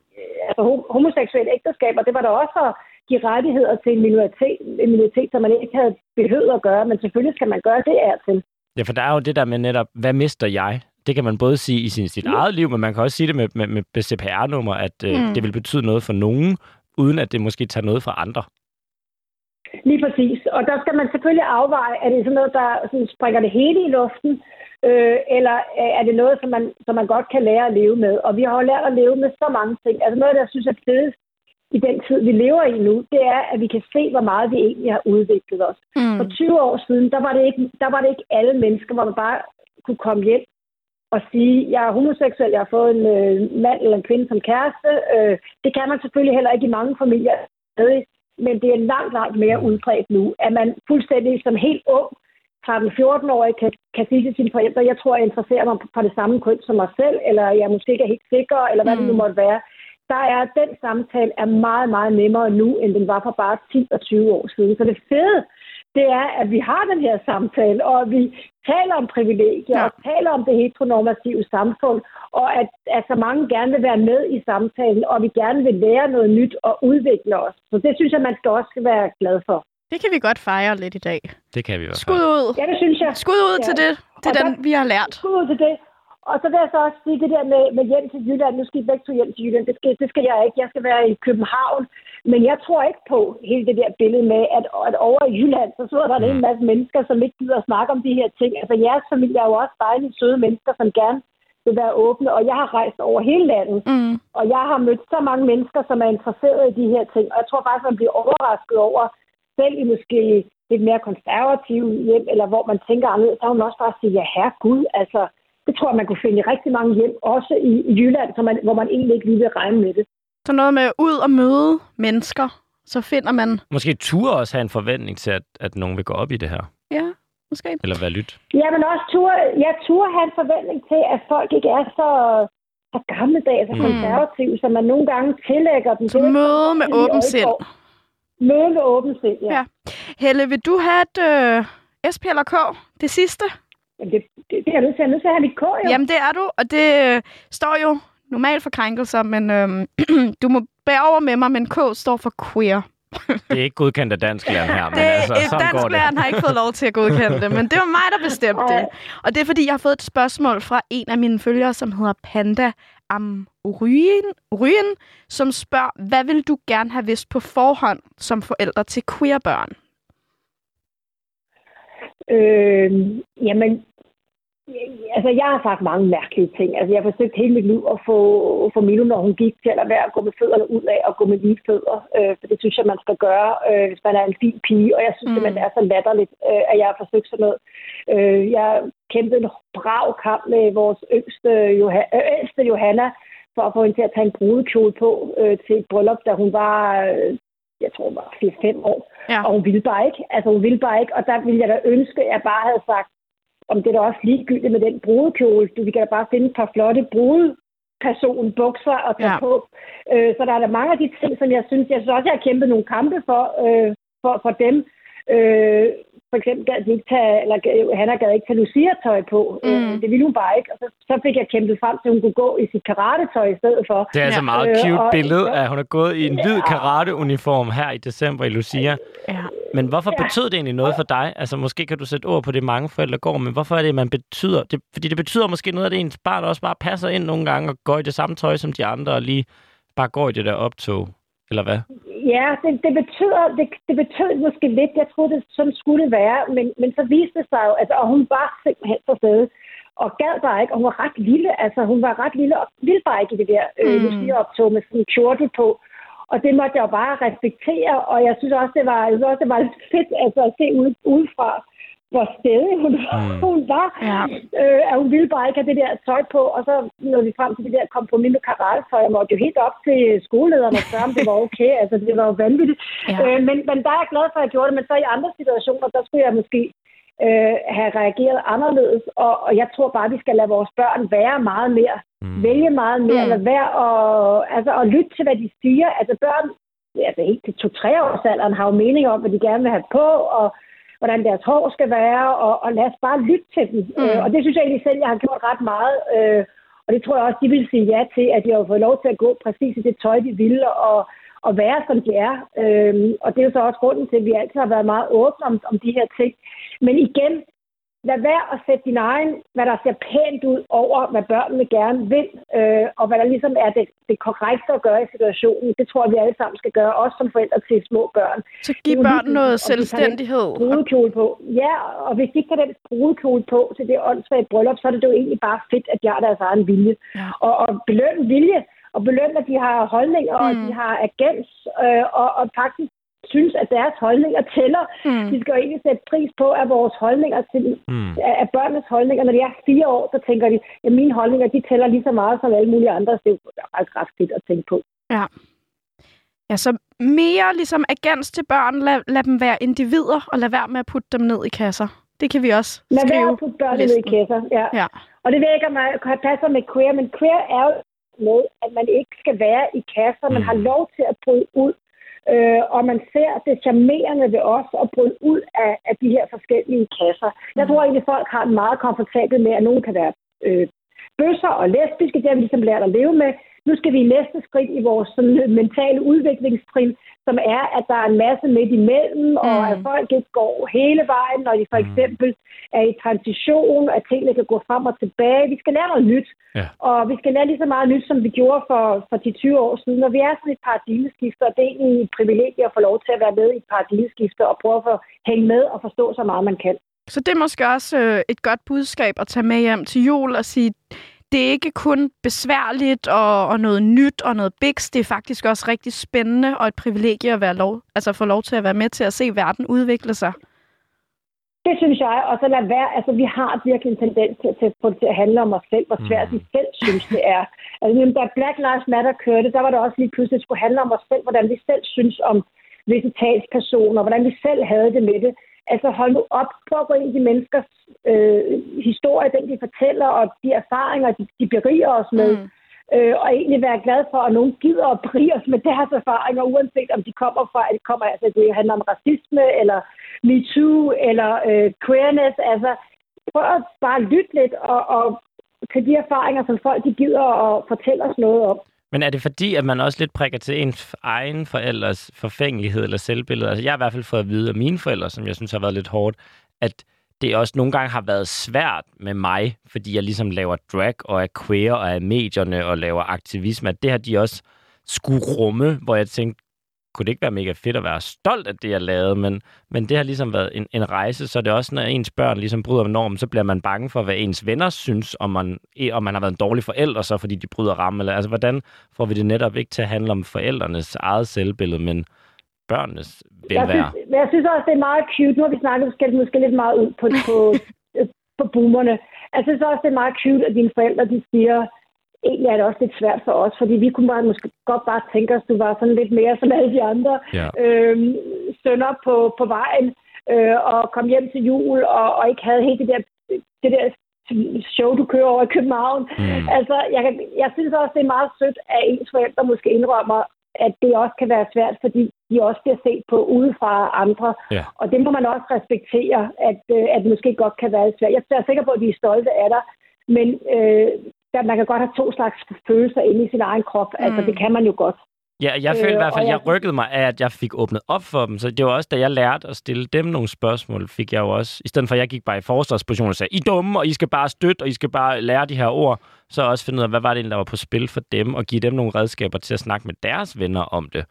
altså, homoseksuelle ægteskaber, det var der også at give rettigheder til en minoritet, en minoritet, som man ikke havde behøvet at gøre, men selvfølgelig skal man gøre det er til. Ja, for der er jo det der med netop, hvad mister jeg? Det kan man både sige i sin, sit ja. eget liv, men man kan også sige det med, med, med CPR-nummer, at øh, mm. det vil betyde noget for nogen, uden at det måske tager noget fra andre. Lige præcis. Og der skal man selvfølgelig afveje, er det sådan noget, der sådan springer det hele i luften, øh, eller er det noget, som man, som man godt kan lære at leve med? Og vi har jo lært at leve med så mange ting. Altså noget, der jeg synes er fedest i den tid, vi lever i nu, det er, at vi kan se, hvor meget vi egentlig har udviklet os. Mm. For 20 år siden, der var, det ikke, der var det ikke alle mennesker, hvor man bare kunne komme hjem og sige, jeg er homoseksuel, jeg har fået en øh, mand eller en kvinde som kæreste. Øh, det kan man selvfølgelig heller ikke i mange familier men det er langt, langt mere udbredt nu, at man fuldstændig som helt ung, 13-14-årig, kan, kan sige til sine forældre, jeg tror, jeg interesserer mig for det samme køn som mig selv, eller jeg måske ikke er helt sikker, eller hvad mm. det nu mm. måtte være. der er den samtale er meget, meget nemmere nu, end den var for bare 10 og 20 år siden. Så det fede, det er, at vi har den her samtale, og at vi taler om privilegier, ja. og taler om det heteronormative samfund, og at, at så mange gerne vil være med i samtalen, og vi gerne vil lære noget nyt og udvikle os. Så det synes jeg, man skal også være glad for. Det kan vi godt fejre lidt i dag. Det kan vi også. Skud ud. Ja, det synes jeg. Skud ud ja. til det, til Og den, der- vi har lært. Skud ud til det. Og så vil jeg så også sige det der med, med hjem til Jylland. Nu skal I begge to hjem til Jylland. Det skal, det skal jeg ikke. Jeg skal være i København. Men jeg tror ikke på hele det der billede med, at, at over i Jylland, så sidder der en hel masse mennesker, som ikke gider at snakke om de her ting. Altså jeres familie er jo også dejlige, søde mennesker, som gerne vil være åbne. Og jeg har rejst over hele landet. Mm. Og jeg har mødt så mange mennesker, som er interesseret i de her ting. Og jeg tror faktisk, man bliver overrasket over, selv i måske lidt mere konservative hjem, eller hvor man tænker anderledes, så har man også bare sige, ja herre Gud, altså, det tror jeg, man kunne finde i rigtig mange hjem, også i, i Jylland, så man, hvor man egentlig ikke lige vil regne med det. Så noget med ud og møde mennesker, så finder man... Måske turde også have en forventning til, at, at nogen vil gå op i det her. Ja, måske. Eller være lyt. Ja, men også tur, jeg turde have en forventning til, at folk ikke er så, så gammeldags og Mm. konservative, som man nogle gange tillægger dem. Så er møde med åben sind. Møde med åben sind, ja. Ja. Helle, vil du have et øh, SP eller K? Det sidste? Men det, det, det er jeg nødt til. Jeg er nødt til at have mit K, jo. Jamen, det er du, og det øh, står jo normalt for krænkelser, men øh, [clears throat] du må bære over med mig, men K står for queer. Det er ikke godkendt af dansk land her, [laughs] men Det, altså, altså, sådan går dansk det. lærer har ikke fået lov til at godkende det, men det var mig, der bestemte det. Og det er, fordi jeg har fået et spørgsmål fra en af mine følgere, som hedder Panda Amryen, Ryen, som spørger, hvad vil du gerne have vidst på forhånd som forældre til queerbørn? Øh, jamen, altså jeg har sagt mange mærkelige ting. Altså jeg har forsøgt hele mit liv at få, få Milo, når hun gik til at lade være at gå med fødderne ud af og gå med lige fødder. Øh, for det synes jeg, man skal gøre, øh, hvis man er en fin pige. Og jeg synes Mm. simpelthen, det er så latterligt, øh, at jeg har forsøgt sådan noget. Øh, jeg kæmpede en brav kamp med vores yngste, Joha- øh, ældste Johanna, for at få hende til at tage en brudekjole på øh, til et bryllup, da hun var, øh, jeg tror, hun var 4-5 år. Ja. Og hun ville bare ikke. Altså, hun ville bare ikke. Og der ville jeg da ønske, at jeg bare havde sagt, om det er da også ligegyldigt med den brudekjole. Du vi kan da bare finde et par flotte brudeperson bukser og tage ja. på. Øh, så der er der mange af de ting, som jeg synes, jeg synes også, jeg har kæmpet nogle kampe for, øh, for, for dem. Øh, for eksempel gad de ikke tage, eller gad- han gad ikke tage Lucia-tøj på. Mm. Øh, det ville hun bare ikke. Og så, så fik jeg kæmpet frem til, at hun kunne gå i sit karate-tøj i stedet for. Det er altså Ja. meget Øh, cute og- billede, at hun er gået i en hvid karate-uniform her i december i Lucia. Ja. Men hvorfor Ja. betød det egentlig noget for dig? Altså, måske kan du sætte ord på det, mange forældre går, men hvorfor er det, man betyder? Det, fordi det betyder måske noget, at ens barn også bare passer ind nogle gange og går i det samme tøj som de andre, og lige bare går i det der optog. Eller hvad? Ja, det, det betyder, det, det betød måske lidt. Jeg troede, det sådan skulle være, men, men så viste det sig jo, altså, og hun var simpelthen for sted, og gad bare ikke, og hun var ret lille, altså hun var ret lille, og ville bare ikke i det der øh, Mm. Lucia-optog med sådan en kjortel på. Og det måtte jeg jo bare respektere, og jeg synes også, det var, jeg synes også, det var lidt fedt altså, at se ude, udefra, hvor stedig hun, Mm. hun var. Ja. Øh, at hun ville bare ikke have det der tøj på, og så nåede vi frem til det der kompromis med karate-tøj. Jeg måtte jo helt op til skolelederen og spørge, om det var okay. [laughs] Altså, det var jo vanvittigt. Ja. Øh, men, men der er jeg glad for, at jeg gjorde det. Men så i andre situationer, der skulle jeg måske øh, have reageret anderledes. Og, og jeg tror bare, at vi skal lade vores børn være meget mere. Mm. Vælge meget mere. Mm. Mm. Lade være og, altså, og lytte til, hvad de siger. Altså børn, altså helt til to-tre års alderen, har jo mening om, hvad de gerne vil have på, og hvordan deres hår skal være, og, og lad os bare lytte til dem. Mm. Øh, og det synes jeg egentlig selv, jeg har gjort ret meget. Øh, og det tror jeg også, de vil sige ja til, at de har fået lov til at gå præcis i det tøj, de ville, og, og være, som de er. Øhm, og det er jo så også grunden til, at vi altid har været meget åbne om, om de her ting. Men igen, lad være at sætte din egen, hvad der ser pænt ud over, hvad børnene gerne vil, øh, og hvad der ligesom er det, det korrekte at gøre i situationen. Det tror jeg, vi alle sammen skal gøre, også som forældre til små børn. Så giv børn ligegyldigt, noget selvstændighed. brudekjole på. Ja, og hvis de ikke har den brudekjole på til det åndssvage bryllup, så er det jo egentlig bare fedt, at de har deres egen vilje. Ja. Og, og belønne vilje, og belønne, at de har holdninger, mm. og de har agens, øh, og, og faktisk synes, at deres holdninger tæller. Mm. Vi skal jo egentlig sætte pris på, at vores holdninger til, Mm. af børnenes holdninger, når de er fire år, så tænker de, at mine holdninger, de tæller lige så meget som alle mulige andre. Det er jo ret fedt at tænke på. Ja. Ja, så mere ligesom agens til børn. Lad, lad dem være individer, og lad være med at putte dem ned i kasser. Det kan vi også Lad være skrive. at putte børnene ned i kasser. Ja. Ja. Og det ved jeg ikke, om jeg passer med queer, men queer er jo med, at man ikke skal være i kasser. Man har lov til at bryde ud. Øh, og man ser det charmerende ved os at bryde ud af, af de her forskellige kasser. Jeg tror egentlig, at folk har en meget komfortabel med, at nogen kan være øh, bøsser og lesbiske. Det har vi ligesom lært at leve med. Nu skal vi i næste skridt i vores sådan, mentale udviklingstrin, som er, at der er en masse midt imellem, mm. og at folk ikke går hele vejen, når de for eksempel er i transition, at tingene kan gå frem og tilbage. Vi skal lære noget nyt, Ja. og vi skal lære lige så meget nyt, som vi gjorde for, for de 20 år siden. Og vi er sådan et paradigmeskifte, og det er egentlig et privilegie at få lov til at være med i et paradigmeskifte og prøve at hænge med og forstå så meget, man kan. Så det er måske også øh, et godt budskab at tage med hjem til jul og sige, det er ikke kun besværligt og, og noget nyt og noget biks. Det er faktisk også rigtig spændende og et privilegie at være lov, altså få lov til at være med til at se verden udvikle sig. Det synes jeg, og så lad være, altså vi har virkelig en tendens til, til, til, til at handle om os selv, hvor svært vi selv synes, det er. Altså da Black Lives Matter kørte, der var det også lige pludselig, at det skulle handle om os selv, hvordan vi selv synes om visse talspersoner, hvordan vi selv havde det med det. Altså hold nu op på at gå ind i de menneskers øh, historie, den de fortæller, og de erfaringer, de, de beriger os med. Mm. Øh, og egentlig være glad for, at nogen gider at berige os med deres erfaringer, uanset om de kommer fra, at det kommer, altså det handler om racisme, eller MeToo, eller øh, queerness. Altså prøv at bare lytte lidt og, og til de erfaringer, som folk de gider at fortælle os noget om. Men er det fordi, at man også lidt prikker til ens egen forældres forfængelighed eller selvbillede? Altså, jeg har i hvert fald fået at vide af mine forældre, som jeg synes har været lidt hårdt, at det også nogle gange har været svært med mig, fordi jeg ligesom laver drag og er queer og er medierne og laver aktivisme, at det har de også skulle rumme, hvor jeg tænkte, kunne det ikke være mega fedt at være stolt af det, jeg lavede, men, men det har ligesom været en, en rejse, så det er også, når ens børn ligesom bryder med normen, så bliver man bange for, hvad ens venner synes, om man, om man har været en dårlig forælder, så fordi de bryder ramme. Eller, altså, hvordan får vi det netop ikke til at handle om forældrenes eget selvbillede, men børnenes Jeg velvære? synes, men jeg synes også, det er meget cute. Nu har vi snakket måske, måske lidt meget ud på, på, [laughs] på boomerne. Jeg synes også, det er meget cute, at dine forældre de siger, egentlig er det også lidt svært for os, fordi vi kunne bare, måske godt bare tænke os, at du var sådan lidt mere som alle de andre Ja. øhm, sønner på, på vejen, øh, og kom hjem til jul, og, og ikke havde helt det der, det der show, du kører over i København. Mm. Altså, jeg, kan, jeg synes også, det er meget sødt, at ens forældre måske indrømmer, at det også kan være svært, fordi de også bliver set på udefra andre. Ja. Og det må man også respektere, at, øh, at det måske godt kan være svært. Jeg er sikker på, at de er stolte af dig, men øh, der, man kan godt have to slags følelser inde i sin egen krop. Mm. Altså, det kan man jo godt. Ja, jeg følte i Øh, hvert fald, og jeg rykkede mig af, at jeg fik åbnet op for dem. Så det var også, da jeg lærte at stille dem nogle spørgsmål, fik jeg jo også, i stedet for at jeg gik bare i forsvarsposition og sagde, I er dumme, og I skal bare støtte, og I skal bare lære de her ord, så også finde ud af, hvad var det egentlig, der var på spil for dem, og give dem nogle redskaber til at snakke med deres venner om det.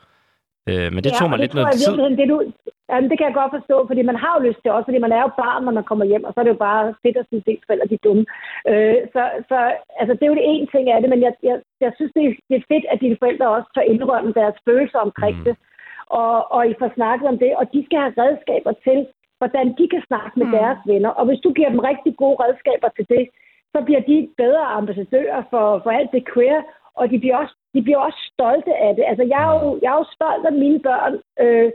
Øh, men det tog og mig lidt tror noget tid. Det, du, jamen, det kan jeg godt forstå, fordi man har jo lyst til også, fordi man er jo barn, når man kommer hjem, og så er det jo bare fedt at sige, at forældre de er dumme. Øh, så, så altså, det er jo det ene ting af det, men jeg, jeg, jeg synes, det er, det er fedt, at dine forældre også tør indrømme deres følelser omkring Mm. det, og, og I får snakket om det, og de skal have redskaber til, hvordan de kan snakke med mm. deres venner. Og hvis du giver dem rigtig gode redskaber til det, så bliver de bedre ambassadører for, for alt det queer, og de bliver også, de bliver også stolte af det. Altså, jeg er jo, jeg er jo stolt af mine børn, øh,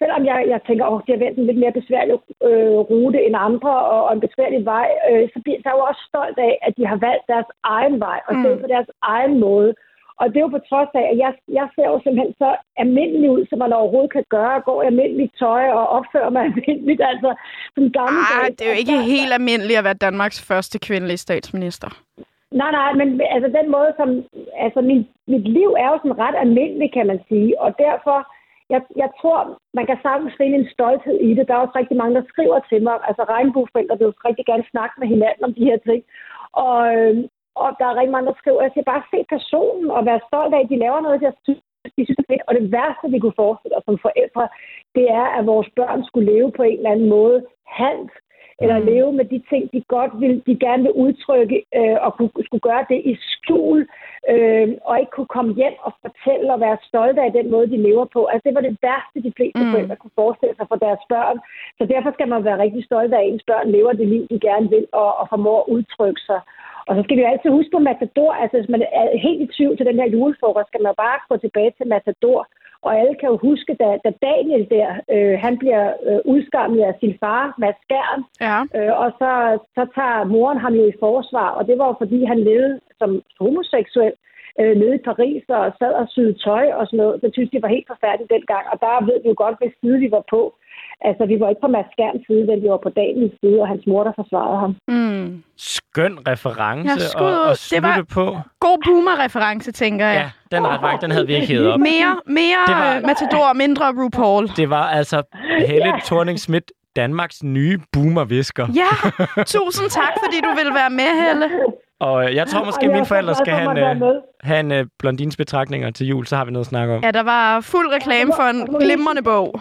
selvom jeg, jeg tænker, at de har vendt en lidt mere besværlig øh, rute end andre, og, og en besværlig vej, øh, så bliver jeg jo også stolt af, at de har valgt deres egen vej, og Mm. stedet på deres egen måde. Og det er jo på trods af, at jeg, jeg ser jo simpelthen så almindelig ud, som man overhovedet kan gøre. Går i almindeligt tøj og opfører mig [laughs] almindeligt, altså som gammel. Ah, det er jo ikke helt almindeligt at være Danmarks første kvindelige statsminister. Nej, nej, men altså den måde, som... Altså min, mit liv er jo sådan ret almindelig, kan man sige, og derfor... Jeg, jeg tror, man kan sagtens finde en stolthed i det. Der er også rigtig mange, der skriver til mig. Altså regnbueforældre vil jo rigtig gerne snakke med hinanden om de her ting. Og, øhm, og der er rigtig mange, der skriver, jeg skal bare se personen og være stolt af, at de laver noget, jeg synes, de synes det. fedt. Og det værste, vi kunne forestille os som forældre, det er, at vores børn skulle leve på en eller anden måde halvt eller Mm. leve med de ting, de godt vil, de gerne vil udtrykke, øh, og kunne, skulle gøre det i skjul, øh, og ikke kunne komme hjem og fortælle og være stolte af den måde, de lever på. Altså det var det værste, de fleste Mm. mm. forældre kunne forestille sig for deres børn. Så derfor skal man være rigtig stolt af, at ens børn lever det liv, de gerne vil, og, og formår at udtrykke sig. Og så skal vi jo altid huske på Matador. Altså hvis man er helt i tvivl til den her julefrokost, skal man jo bare gå tilbage til Matador. Og alle kan jo huske, da, da Daniel der, øh, han bliver øh, udskammet af sin far, Mads Skjern, Ja. Øh, og så, så tager moren ham jo i forsvar, og det var jo fordi, han levede som homoseksuel. Øh, nede i Paris og sad og syede tøj og sådan noget. Det synes de var helt forfærdeligt dengang. Og der ved vi jo godt, hvis side vi var på. Altså, vi var ikke på Mads Skjerns side, men vi var på Daniels side, og hans mor, der forsvarede ham. Mm. Skøn reference Ja, skud og, og Det slutte var- på. God boomer-reference, tænker jeg. Ja, den reference, den havde vi ikke hævet op. Mere, mere Det var-. Matador, mindre RuPaul. Det var altså Helle thorning Schmidt, Danmarks nye boomervisker. Ja, tusind tak, fordi du vil være med, Helle. [laughs] Og øh, jeg tror måske, jeg mine forældre skal have at en, øh, have en øh, blondins betragtninger til jul, så har vi noget at snakke om. Ja, der var fuld reklame for en glimrende bog.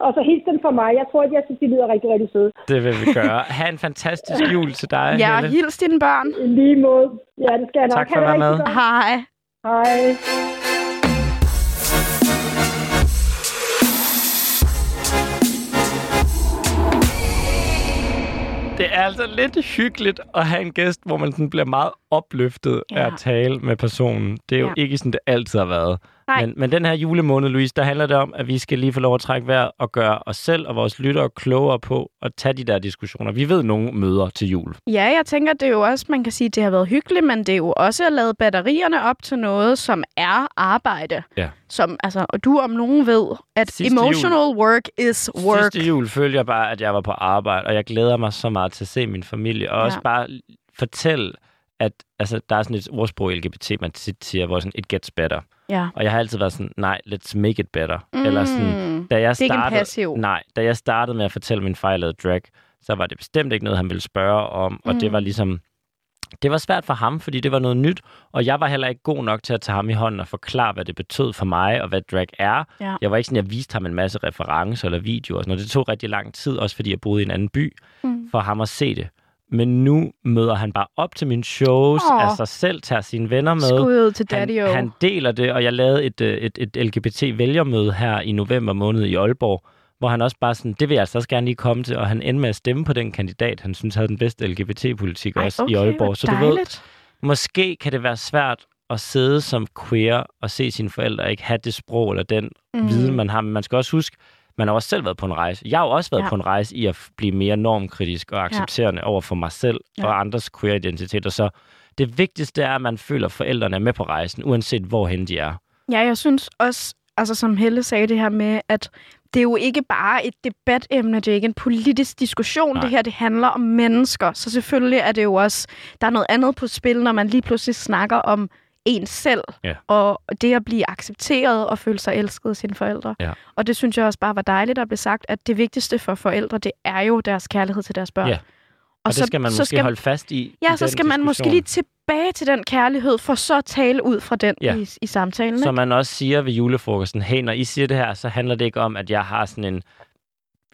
Og så hils dem for mig. Jeg tror, at jeg synes, de lyder rigtig, rigtig søde. Det vil vi gøre. [laughs] Ha' en fantastisk jul til dig, Ja, Helle. hils dine børn. I lige måde. Ja, det skal jeg nok. Tak for at være med. Hej. Hej. Det er altså lidt hyggeligt at have en gæst, hvor man sådan bliver meget opløftet ja. af at tale med personen. Det er jo Ja. ikke sådan, det altid har været. Nej. Men, men den her julemåned, Louise, der handler det om, at vi skal lige få lov at trække vejret og gøre os selv og vores lyttere klogere på at tage de der diskussioner. Vi ved, nogen møder til jul. Ja, jeg tænker, det er jo også, man kan sige, det har været hyggeligt, men det er jo også at lade batterierne op til noget, som er arbejde. Ja. Som, altså, og du om nogen ved, at Sidste emotional work is work. Sidste jul følte jeg bare, at jeg var på arbejde, og jeg glæder mig så meget til at se min familie, og ja. også bare fortælle, at altså, der er sådan et ordsprog i LGBT, man tit siger, hvor sådan, it gets better. Ja. Og jeg har altid været sådan, nej, let's make it better. Mm. Eller sådan, da jeg Det er startede. Nej, da jeg startede med at fortælle min fejlede drag, så var det bestemt ikke noget, han ville spørge om, og Mm. det var ligesom, det var svært for ham, fordi det var noget nyt, og jeg var heller ikke god nok til at tage ham i hånden og forklare, hvad det betød for mig, og hvad drag er. Ja. Jeg var ikke sådan, jeg viste ham en masse referencer eller videoer og sådan noget. Det tog rigtig lang tid, også fordi jeg boede i en anden by, Mm. for ham at se det. Men nu møder han bare op til mine shows Åh. af sig selv, tager sine venner med. Skud ud til Han, Daddy O. han deler det, og jeg lavede et, øh, et, et LGBT-vælgermøde her i november måned i Aalborg, hvor han også bare sådan, det vil jeg altså også gerne lige komme til, og han endte med at stemme på den kandidat, han synes havde den bedste LGBT-politik Ej, også okay, i Aalborg. Så du ved, måske kan det være svært at sidde som queer og se sine forældre ikke have det sprog eller den mm. viden, man har. Men man skal også huske, man har også selv været på en rejse. Jeg har jo også været Ja. på en rejse i at blive mere normkritisk og accepterende ja. over for mig selv ja. og andres queer-identiteter. Så det vigtigste er, at man føler, at forældrene er med på rejsen, uanset hvorhen de er. Ja, jeg synes også, altså som Helle sagde det her med, at det er jo ikke bare et debatemne, det er ikke en politisk diskussion. Nej. Det her, det handler om mennesker. Så selvfølgelig er det jo også, der er noget andet på spil, når man lige pludselig snakker om en selv. Ja. Og det at blive accepteret og føle sig elsket af sine forældre. Ja. Og det synes jeg også bare var dejligt at blive sagt, at det vigtigste for forældre, det er jo deres kærlighed til deres børn. Ja. Og, og det skal man måske skal, holde fast i. Ja, i så skal man måske lige tilbage til den kærlighed, for så at tale ud fra den Ja. i, i samtalen. Så ikke? man også siger ved julefrokosten, hey, når I siger det her, så handler det ikke om, at jeg har sådan en...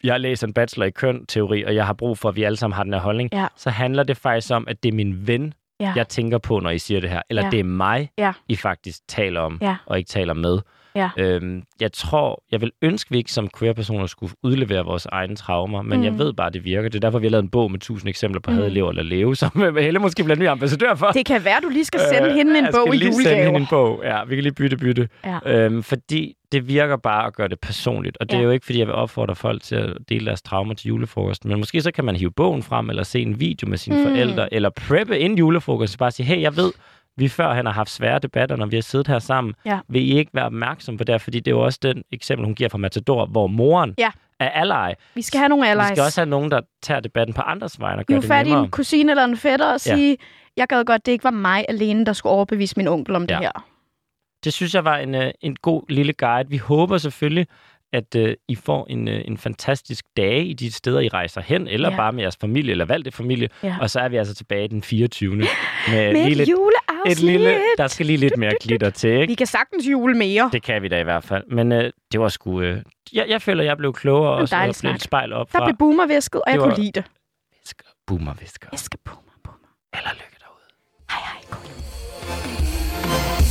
Jeg læser en bachelor i køn-teori, og jeg har brug for, at vi alle sammen har den her holdning. Ja. Så handler det faktisk om, at det er min ven, Ja. jeg tænker på, når I siger det her. Eller Ja. det er mig, Ja. I faktisk taler om, Ja. og ikke taler med. Ja. Øhm, jeg tror, jeg vil ønske, vi ikke som queer-personer skulle udlevere vores egne traumer, men Mm. jeg ved bare, at det virker. Det er derfor, vi har lavet en bog med tusind eksempler på Mm. hadelever eller leve, som [laughs] Helle måske bliver ny ambassadør for. Det kan være, du lige skal sende Øh, hende en jeg bog skal i lige sende julegave. hende en bog. Ja, vi kan lige bytte bytte. Ja. Øhm, fordi det virker bare at gøre det personligt. Og det Ja. er jo ikke, fordi jeg vil opfordre folk til at dele deres traumer til julefrokosten. Men måske så kan man hive bogen frem, eller se en video med sine Mm. forældre, eller preppe ind julefrokost. Bare sige, hey, jeg ved, vi før han har haft svære debatter, når vi har siddet her sammen. Ja. Vil I ikke være opmærksom på det? Fordi det er jo også den eksempel, hun giver fra Matador, hvor moren Ja. er ally. Vi skal have nogle allies. Vi skal også have nogen, der tager debatten på andres vegne og gør det nemmere. en kusine eller en fætter og Ja. sige, jeg gad godt, det ikke var mig alene, der skulle overbevise min onkel om det Ja. her. Det synes jeg var en, øh, en god lille guide. Vi håber selvfølgelig, at øh, I får en, øh, en fantastisk dag i de steder, I rejser hen, eller Ja. ja. bare med jeres familie, eller valgte familie. Ja. Og så er vi altså tilbage den 24. [gasps] med, Med lidt, juleafsnit. Et lille, der skal lige lidt mere glitter til, [laughs] Vi ikke? kan sagtens jule mere. Det kan vi da i hvert fald. Men øh, det var sgu... Øh, jeg, jeg føler, jeg blev klogere og så blev et spejl op Der fra blev boomervæsket, og jeg Det kunne var- lide det. visker, visker. Jeg skal boomer, boomer. Eller lykke derude. Hej, hej, god.